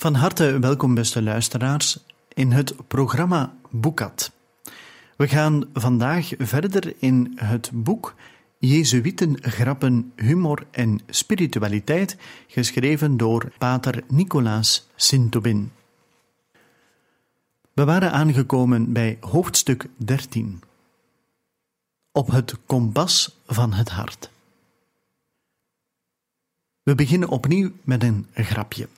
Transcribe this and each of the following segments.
Van harte welkom, beste luisteraars, in het programma Boekat. We gaan vandaag verder in het boek Jezuïten, grappen, humor en spiritualiteit, geschreven door pater Nicolaas Sintobin. We waren aangekomen bij hoofdstuk 13. Op het kompas van het hart. We beginnen opnieuw met een grapje.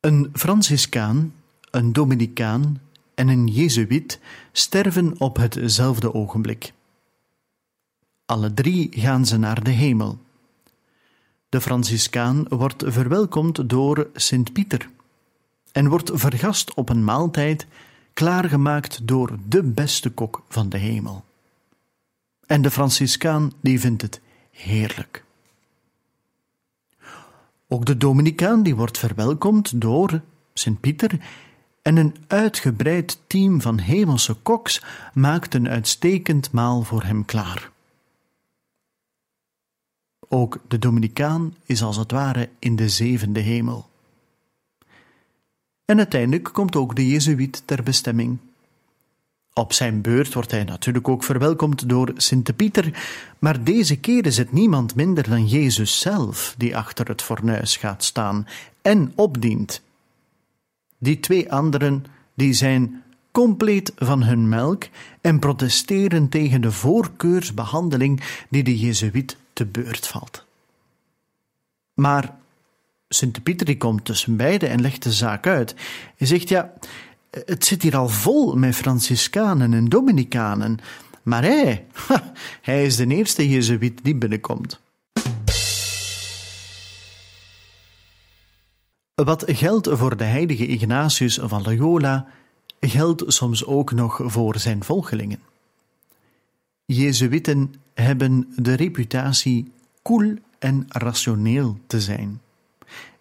Een Franciscaan, een Dominicaan en een Jezuïet sterven op hetzelfde ogenblik. Alle drie gaan ze naar de hemel. De Franciscaan wordt verwelkomd door Sint Pieter en wordt vergast op een maaltijd klaargemaakt door de beste kok van de hemel. En de Franciscaan die vindt het heerlijk. Ook de Dominicaan die wordt verwelkomd door Sint Pieter en een uitgebreid team van hemelse koks maakt een uitstekend maal voor hem klaar. Ook de Dominicaan is als het ware in de zevende hemel. En uiteindelijk komt ook de Jezuïet ter bestemming. Op zijn beurt wordt hij natuurlijk ook verwelkomd door Sint Pieter, maar deze keer is het niemand minder dan Jezus zelf die achter het fornuis gaat staan en opdient. Die twee anderen die zijn compleet van hun melk en protesteren tegen de voorkeursbehandeling die de Jezuïet te beurt valt. Maar Sint Pieter die komt tussen beiden en legt de zaak uit. Hij zegt ja, het zit hier al vol met Franciscanen en Dominicanen, maar hij, hij is de eerste Jezuïet die binnenkomt. Wat geldt voor de heilige Ignatius van Loyola, geldt soms ook nog voor zijn volgelingen. Jezuïten hebben de reputatie koel en rationeel te zijn,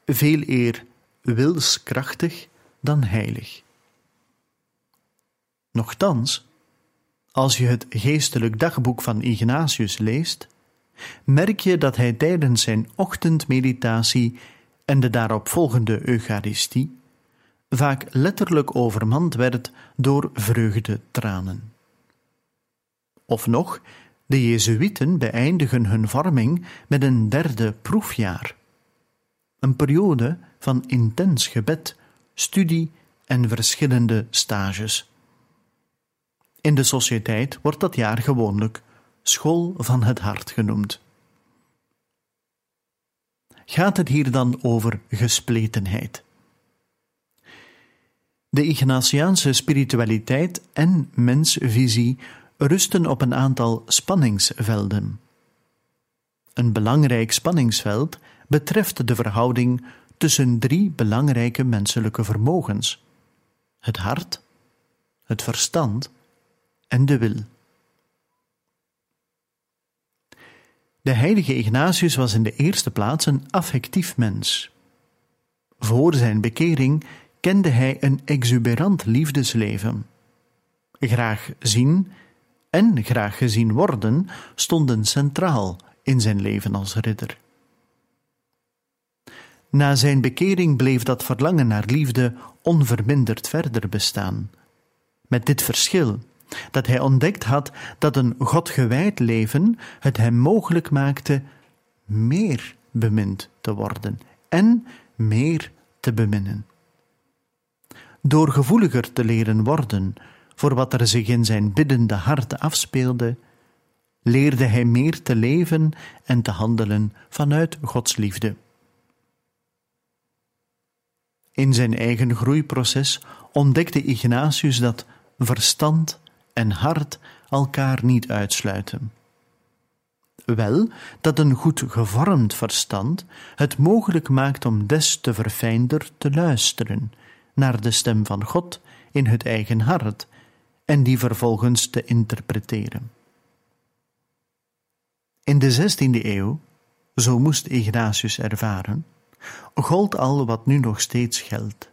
veel eer wilskrachtig dan heilig. Nochtans, als je het geestelijk dagboek van Ignatius leest, merk je dat hij tijdens zijn ochtendmeditatie en de daaropvolgende Eucharistie vaak letterlijk overmand werd door vreugdetranen. Of nog, de Jezuïeten beëindigen hun vorming met een derde proefjaar. Een periode van intens gebed, studie en verschillende stages. In de sociëteit wordt dat jaar gewoonlijk School van het Hart genoemd. Gaat het hier dan over gespletenheid? De Ignatiaanse spiritualiteit en mensvisie rusten op een aantal spanningsvelden. Een belangrijk spanningsveld betreft de verhouding tussen drie belangrijke menselijke vermogens: het hart, het verstand en de wil. De heilige Ignatius was in de eerste plaats een affectief mens. Voor zijn bekering kende hij een exuberant liefdesleven. Graag zien en graag gezien worden stonden centraal in zijn leven als ridder. Na zijn bekering bleef dat verlangen naar liefde onverminderd verder bestaan. Met dit verschil dat hij ontdekt had dat een Godgewijd leven het hem mogelijk maakte meer bemind te worden en meer te beminnen. Door gevoeliger te leren worden voor wat er zich in zijn biddende hart afspeelde, leerde hij meer te leven en te handelen vanuit Gods liefde. In zijn eigen groeiproces ontdekte Ignatius dat verstand en hart elkaar niet uitsluiten. Wel dat een goed gevormd verstand het mogelijk maakt om des te verfijnder te luisteren naar de stem van God in het eigen hart en die vervolgens te interpreteren. In de zestiende eeuw, zo moest Ignatius ervaren, gold al wat nu nog steeds geldt.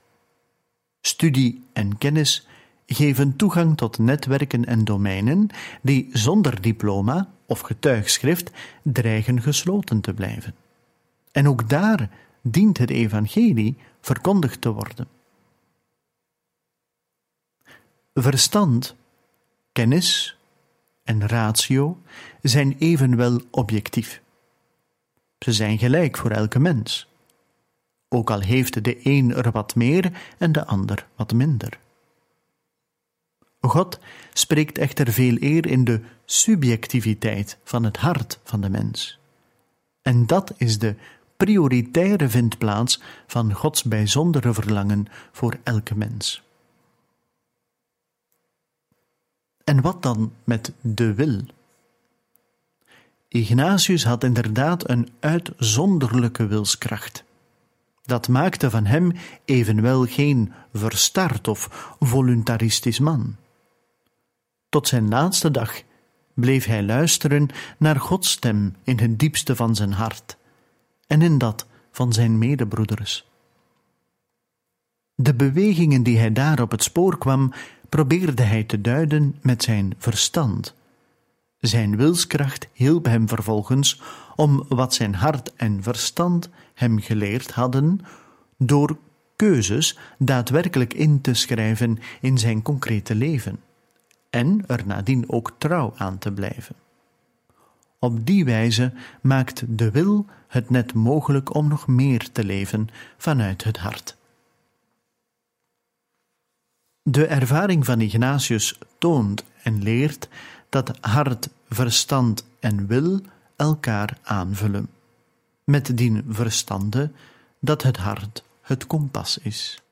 Studie en kennis geven toegang tot netwerken en domeinen die zonder diploma of getuigschrift dreigen gesloten te blijven. En ook daar dient het evangelie verkondigd te worden. Verstand, kennis en ratio zijn evenwel objectief. Ze zijn gelijk voor elke mens, ook al heeft de een er wat meer en de ander wat minder. God spreekt echter veel eer in de subjectiviteit van het hart van de mens. En dat is de prioritaire vindplaats van Gods bijzondere verlangen voor elke mens. En wat dan met de wil? Ignatius had inderdaad een uitzonderlijke wilskracht. Dat maakte van hem evenwel geen verstard of voluntaristisch man. Tot zijn laatste dag bleef hij luisteren naar Gods stem in het diepste van zijn hart en in dat van zijn medebroeders. De bewegingen die hij daar op het spoor kwam, probeerde hij te duiden met zijn verstand. Zijn wilskracht hielp hem vervolgens om wat zijn hart en verstand hem geleerd hadden, door keuzes daadwerkelijk in te schrijven in zijn concrete leven en er nadien ook trouw aan te blijven. Op die wijze maakt de wil het net mogelijk om nog meer te leven vanuit het hart. De ervaring van Ignatius toont en leert dat hart, verstand en wil elkaar aanvullen, met dien verstande dat het hart het kompas is.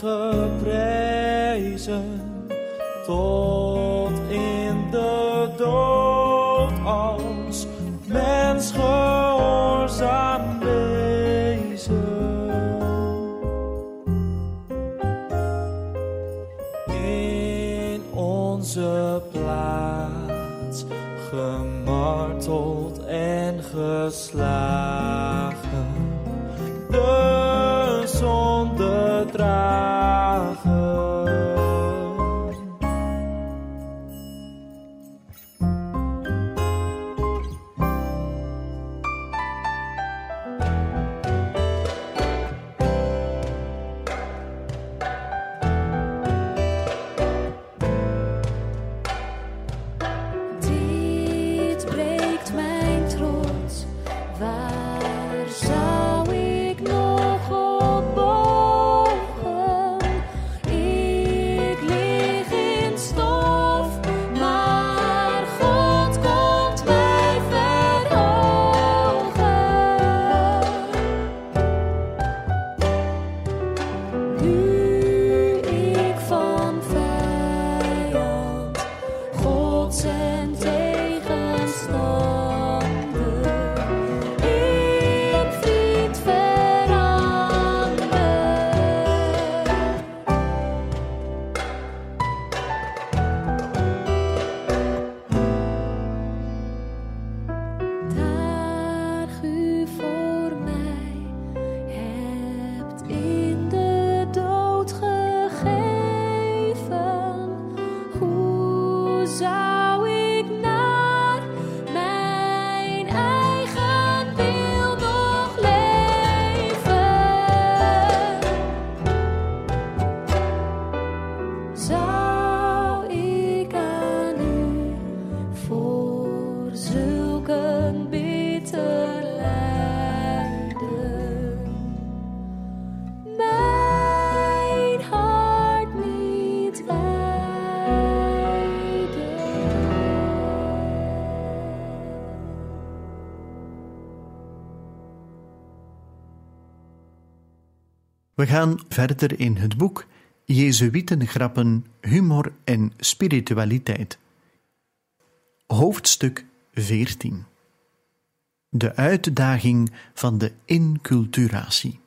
Dit breekt We gaan verder in het boek Jezuïtengrappen, humor en spiritualiteit. Hoofdstuk 14 De uitdaging van de inculturatie.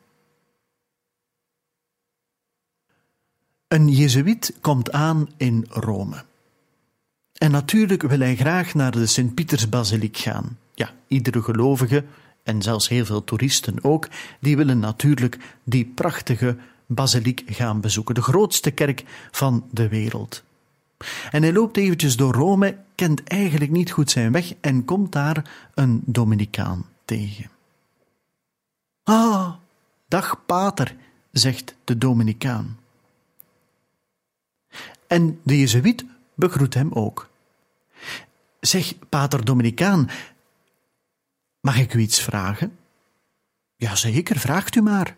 Een Jezuïet komt aan in Rome. En natuurlijk wil hij graag naar de Sint-Pietersbasiliek gaan. Ja, iedere gelovige, en zelfs heel veel toeristen ook, die willen natuurlijk die prachtige basiliek gaan bezoeken, de grootste kerk van de wereld. En hij loopt eventjes door Rome, kent eigenlijk niet goed zijn weg en komt daar een Dominicaan tegen. Ah, dag pater, zegt de Dominicaan. En de Jezuïet begroet hem ook. Zeg, pater Dominicaan, mag ik u iets vragen? Jazeker, vraagt u maar.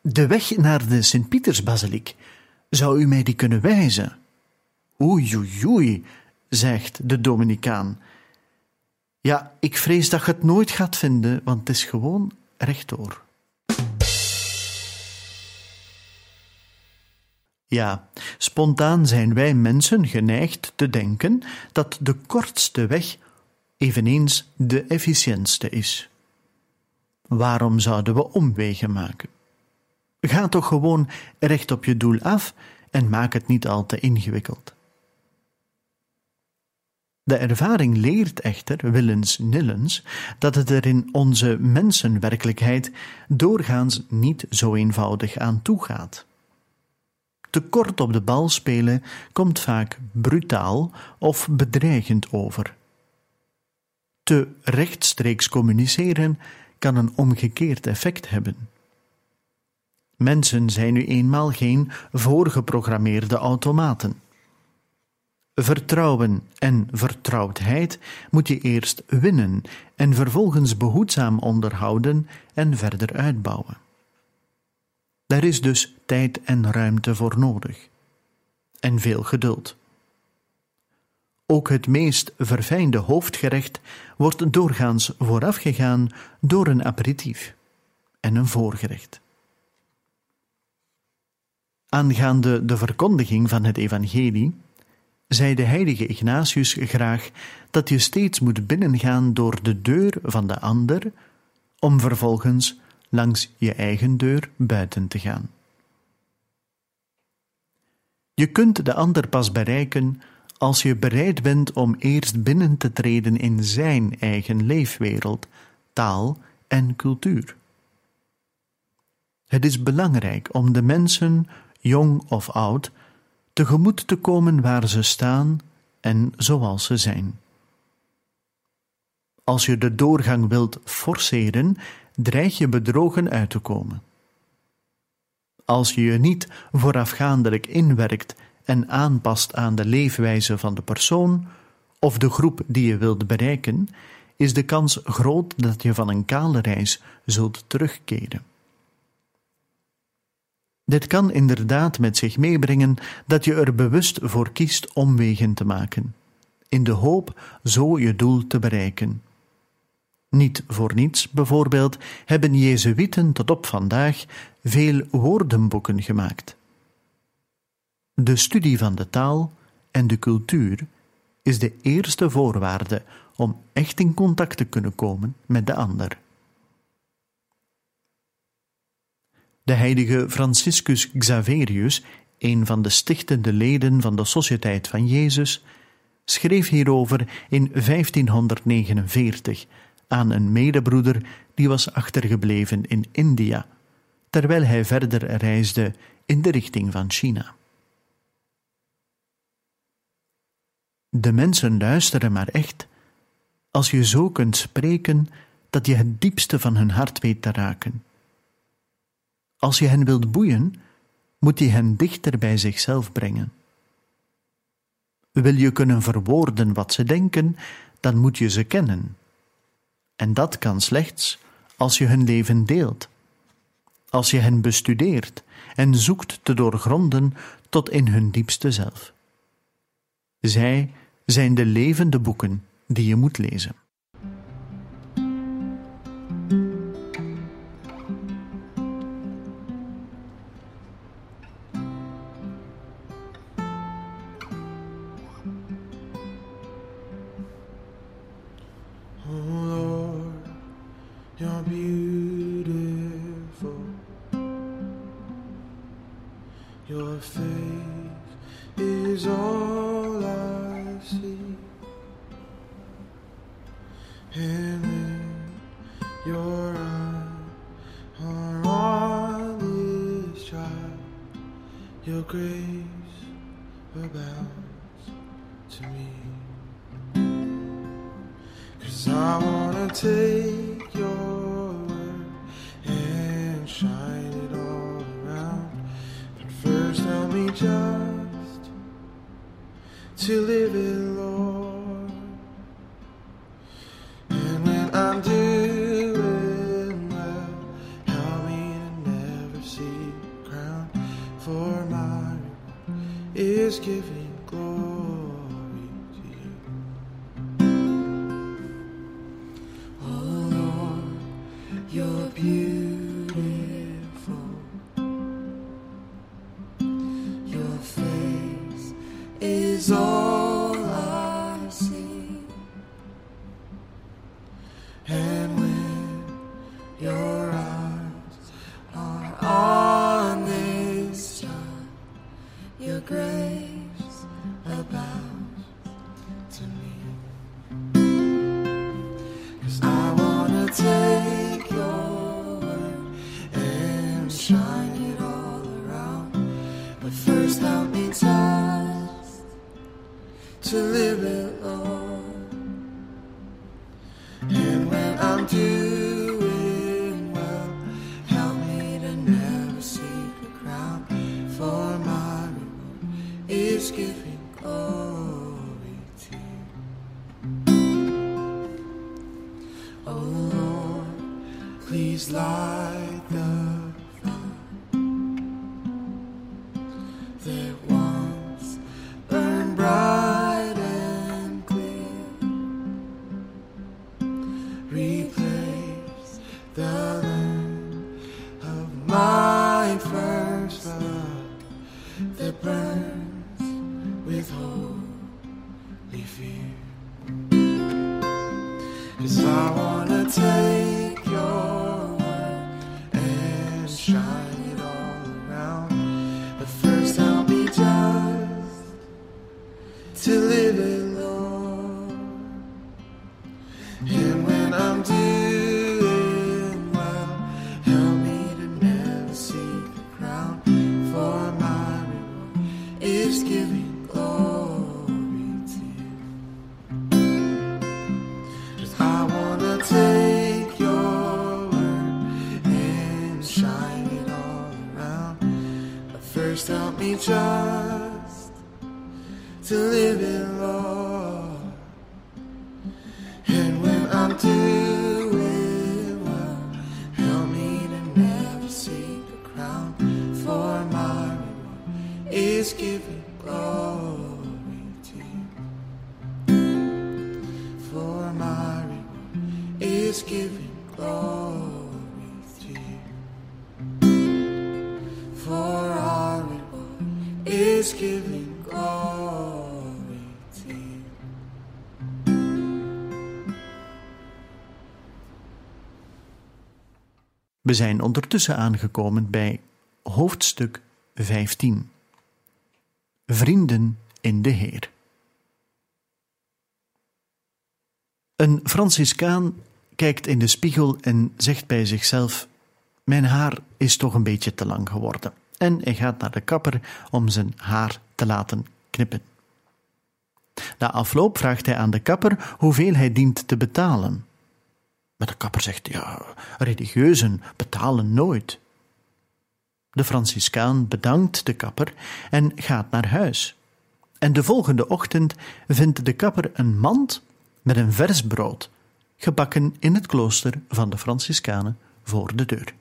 De weg naar de Sint-Pietersbasiliek, zou u mij die kunnen wijzen? Oei, oei, oei, zegt de Dominicaan. Ja, ik vrees dat je het nooit gaat vinden, want het is gewoon rechtdoor. Ja, spontaan zijn wij mensen geneigd te denken dat de kortste weg eveneens de efficiëntste is. Waarom zouden we omwegen maken? Ga toch gewoon recht op je doel af en maak het niet al te ingewikkeld. De ervaring leert echter, willens nillens, dat het er in onze mensenwerkelijkheid doorgaans niet zo eenvoudig aan toe gaat. Te kort op de bal spelen komt vaak brutaal of bedreigend over. Te rechtstreeks communiceren kan een omgekeerd effect hebben. Mensen zijn nu eenmaal geen voorgeprogrammeerde automaten. Vertrouwen en vertrouwdheid moet je eerst winnen en vervolgens behoedzaam onderhouden en verder uitbouwen. Daar is dus tijd en ruimte voor nodig. En veel geduld. Ook het meest verfijnde hoofdgerecht wordt doorgaans voorafgegaan door een aperitief en een voorgerecht. Aangaande de verkondiging van het evangelie zei de heilige Ignatius graag dat je steeds moet binnengaan door de deur van de ander, om vervolgens langs je eigen deur buiten te gaan. Je kunt de ander pas bereiken als je bereid bent om eerst binnen te treden in zijn eigen leefwereld, taal en cultuur. Het is belangrijk om de mensen, jong of oud, tegemoet te komen waar ze staan en zoals ze zijn. Als je de doorgang wilt forceren, dreig je bedrogen uit te komen. Als je je niet voorafgaandelijk inwerkt en aanpast aan de leefwijze van de persoon of de groep die je wilt bereiken, is de kans groot dat je van een kale reis zult terugkeren. Dit kan inderdaad met zich meebrengen dat je er bewust voor kiest omwegen te maken, in de hoop zo je doel te bereiken. Niet voor niets, bijvoorbeeld, hebben Jezuïeten tot op vandaag veel woordenboeken gemaakt. De studie van de taal en de cultuur is de eerste voorwaarde om echt in contact te kunnen komen met de ander. De heilige Franciscus Xaverius, een van de stichtende leden van de Sociëteit van Jezus, schreef hierover in 1549 aan een medebroeder die was achtergebleven in India, terwijl hij verder reisde in de richting van China. De mensen luisteren maar echt als je zo kunt spreken dat je het diepste van hun hart weet te raken. Als je hen wilt boeien, moet je hen dichter bij zichzelf brengen. Wil je kunnen verwoorden wat ze denken, dan moet je ze kennen. En dat kan slechts als je hun leven deelt, als je hen bestudeert en zoekt te doorgronden tot in hun diepste zelf. Zij zijn de levende boeken die je moet lezen. To live it, Lord. And when I'm doing you. We zijn ondertussen aangekomen bij hoofdstuk 15. Vrienden in de Heer. Een Franciscaan kijkt in de spiegel en zegt bij zichzelf: Mijn haar is toch een beetje te lang geworden. En hij gaat naar de kapper om zijn haar te laten knippen. Na afloop vraagt hij aan de kapper hoeveel hij dient te betalen. Maar de kapper zegt: Ja, religieuzen betalen nooit. De Franciscaan bedankt de kapper en gaat naar huis. En de volgende ochtend vindt de kapper een mand met een vers brood, gebakken in het klooster van de Franciscanen voor de deur.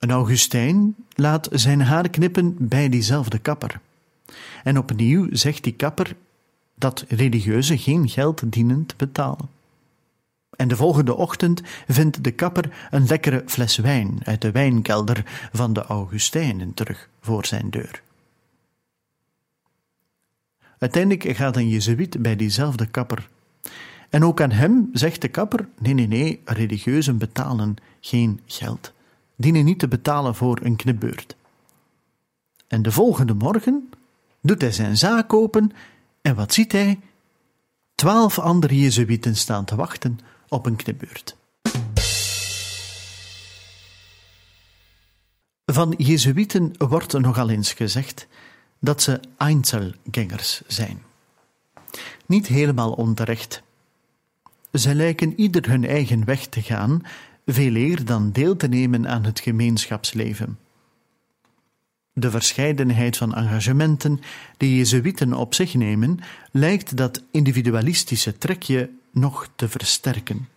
Een Augustijn laat zijn haar knippen bij diezelfde kapper. En opnieuw zegt die kapper dat religieuzen geen geld dienen te betalen. En de volgende ochtend vindt de kapper een lekkere fles wijn uit de wijnkelder van de Augustijnen terug voor zijn deur. Uiteindelijk gaat een jezuïet bij diezelfde kapper. En ook aan hem zegt de kapper: nee, nee, nee, religieuzen betalen geen geld, dienen niet te betalen voor een knipbeurt. En de volgende morgen doet hij zijn zaak open en wat ziet hij? Twaalf andere jezuïeten staan te wachten op een knipbeurt. Van jezuïeten wordt nogal eens gezegd dat ze Einzelgängers zijn. Niet helemaal onterecht. Ze lijken ieder hun eigen weg te gaan, veel eer dan deel te nemen aan het gemeenschapsleven. De verscheidenheid van engagementen die Jezuïeten op zich nemen, lijkt dat individualistische trekje nog te versterken.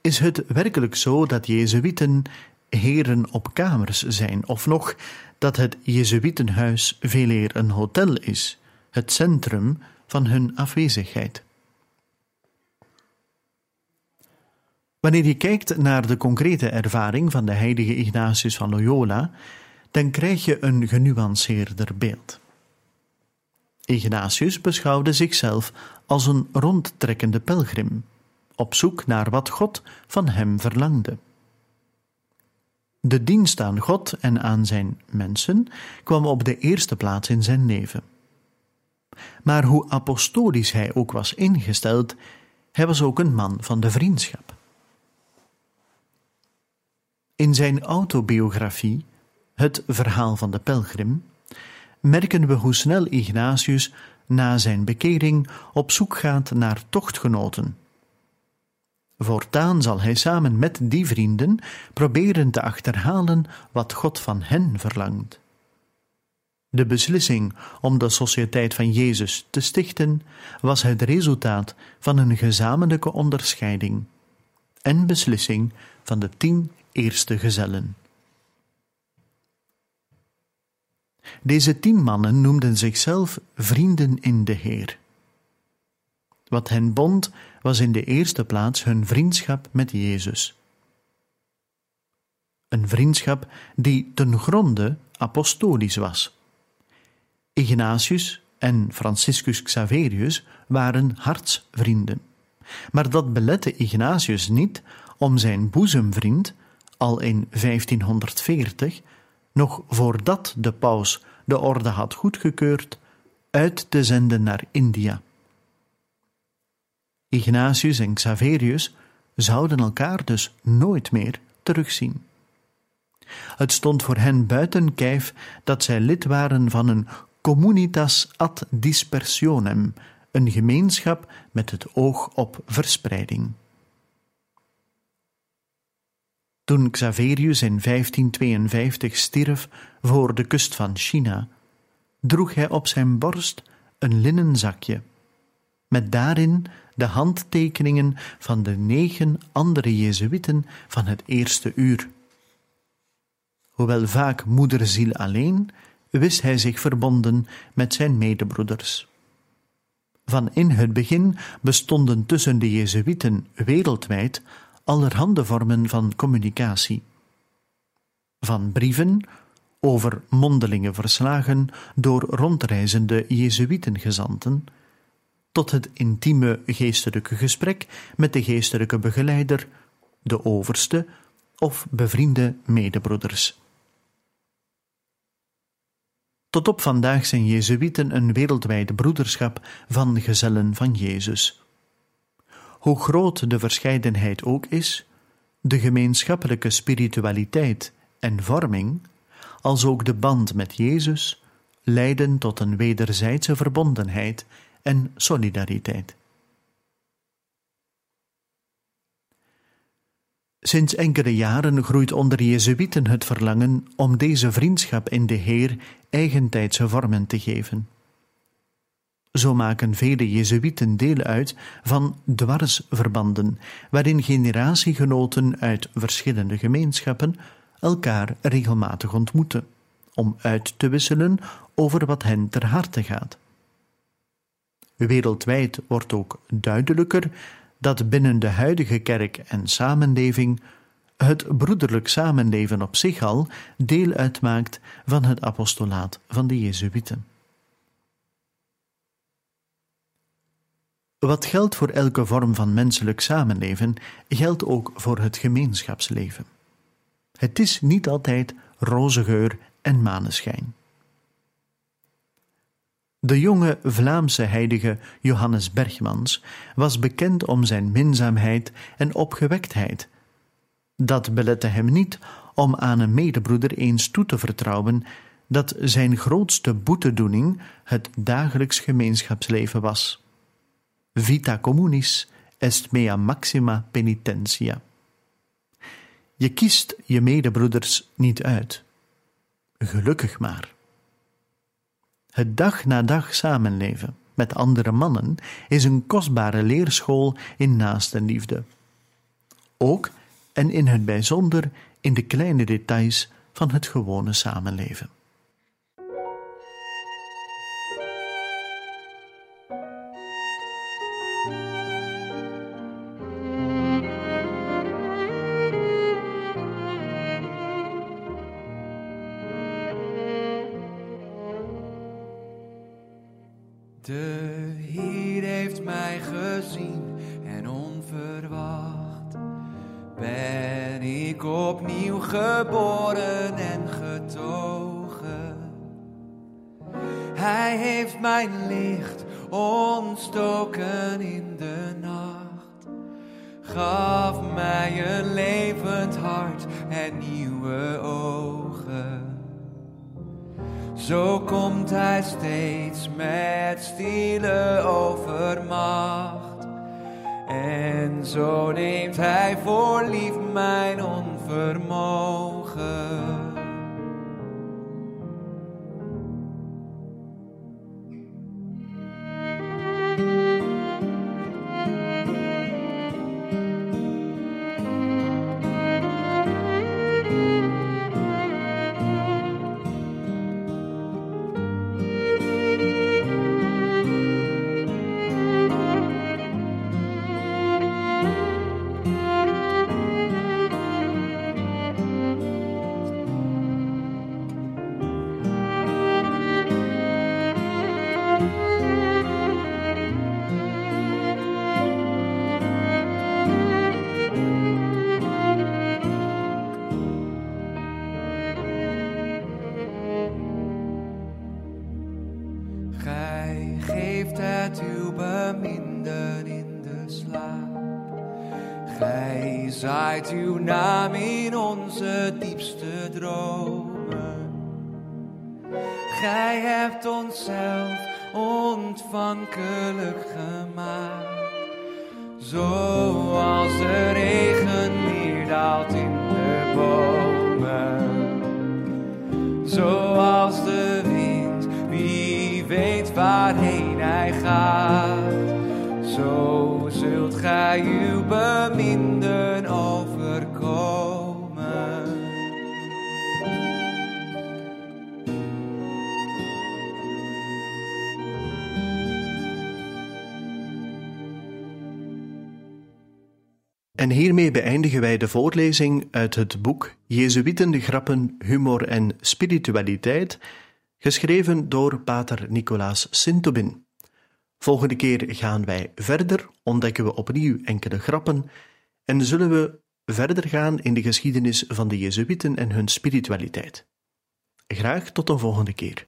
Is het werkelijk zo dat Jezuïeten heren op kamers zijn, of nog dat het Jezuïtenhuis veel eer een hotel is, het centrum van hun afwezigheid? Wanneer je kijkt naar de concrete ervaring van de heilige Ignatius van Loyola, dan krijg je een genuanceerder beeld. Ignatius beschouwde zichzelf als een rondtrekkende pelgrim, op zoek naar wat God van hem verlangde. De dienst aan God en aan zijn mensen kwam op de eerste plaats in zijn leven. Maar hoe apostolisch hij ook was ingesteld, hij was ook een man van de vriendschap. In zijn autobiografie, Het verhaal van de pelgrim, merken we hoe snel Ignatius na zijn bekering op zoek gaat naar tochtgenoten. Voortaan zal hij samen met die vrienden proberen te achterhalen wat God van hen verlangt. De beslissing om de Sociëteit van Jezus te stichten was het resultaat van een gezamenlijke onderscheiding en beslissing van de tien eerste gezellen. Deze tien mannen noemden zichzelf vrienden in de Heer. Wat hen bond was in de eerste plaats hun vriendschap met Jezus. Een vriendschap die ten gronde apostolisch was. Ignatius en Franciscus Xaverius waren hartsvrienden. Maar dat belette Ignatius niet om zijn boezemvriend al in 1540, nog voordat de paus de orde had goedgekeurd, uit te zenden naar India. Ignatius en Xaverius zouden elkaar dus nooit meer terugzien. Het stond voor hen buiten kijf dat zij lid waren van een communitas ad dispersionem, een gemeenschap met het oog op verspreiding. Toen Xaverius in 1552 stierf voor de kust van China, droeg hij op zijn borst een linnen zakje, met daarin de handtekeningen van de negen andere Jezuïten van het eerste uur. Hoewel vaak moederziel alleen, wist hij zich verbonden met zijn medebroeders. Van in het begin bestonden tussen de Jezuïten wereldwijd allerhande vormen van communicatie. Van brieven over mondelinge verslagen door rondreizende Jezuïtengezanten, tot het intieme geestelijke gesprek met de geestelijke begeleider, de overste of bevriende medebroeders. Tot op vandaag zijn Jezuïten een wereldwijde broederschap van gezellen van Jezus. Hoe groot de verscheidenheid ook is, de gemeenschappelijke spiritualiteit en vorming, als ook de band met Jezus, leiden tot een wederzijdse verbondenheid en solidariteit. Sinds enkele jaren groeit onder Jezuïeten het verlangen om deze vriendschap in de Heer eigentijdse vormen te geven. Zo maken vele Jezuïeten deel uit van dwarsverbanden, waarin generatiegenoten uit verschillende gemeenschappen elkaar regelmatig ontmoeten, om uit te wisselen over wat hen ter harte gaat. Wereldwijd wordt ook duidelijker dat binnen de huidige kerk en samenleving het broederlijk samenleven op zich al deel uitmaakt van het apostolaat van de Jezuïeten. Wat geldt voor elke vorm van menselijk samenleven, geldt ook voor het gemeenschapsleven. Het is niet altijd roze geur en maneschijn. De jonge Vlaamse heilige Johannes Bergmans was bekend om zijn minzaamheid en opgewektheid. Dat belette hem niet om aan een medebroeder eens toe te vertrouwen dat zijn grootste boetedoening het dagelijks gemeenschapsleven was. Vita communis est mea maxima penitentia. Je kiest je medebroeders niet uit. Gelukkig maar. Het dag na dag samenleven met andere mannen is een kostbare leerschool in naastenliefde. Ook en in het bijzonder in de kleine details van het gewone samenleven. De Heer heeft mij gezien en onverwacht ben ik opnieuw geboren en getogen. Hij heeft mijn licht ontstoken in de nacht, gaf mij een levend hart en nieuwe ogen. Zo komt hij steeds met stille overmacht. En zo neemt hij voor lief mijn onvermogen. Ontvankelijk gemaakt. Zoals de regen neerdaalt in de bomen. Zoals de wind, wie weet waarheen hij gaat. Zo zult gij uw beminden En hiermee beëindigen wij de voorlezing uit het boek Jezuïten, Grappen, Humor en Spiritualiteit, geschreven door pater Nicolaas Sintobin. Volgende keer gaan wij verder, ontdekken we opnieuw enkele grappen en zullen we verder gaan in de geschiedenis van de Jezuïten en hun spiritualiteit. Graag tot een volgende keer.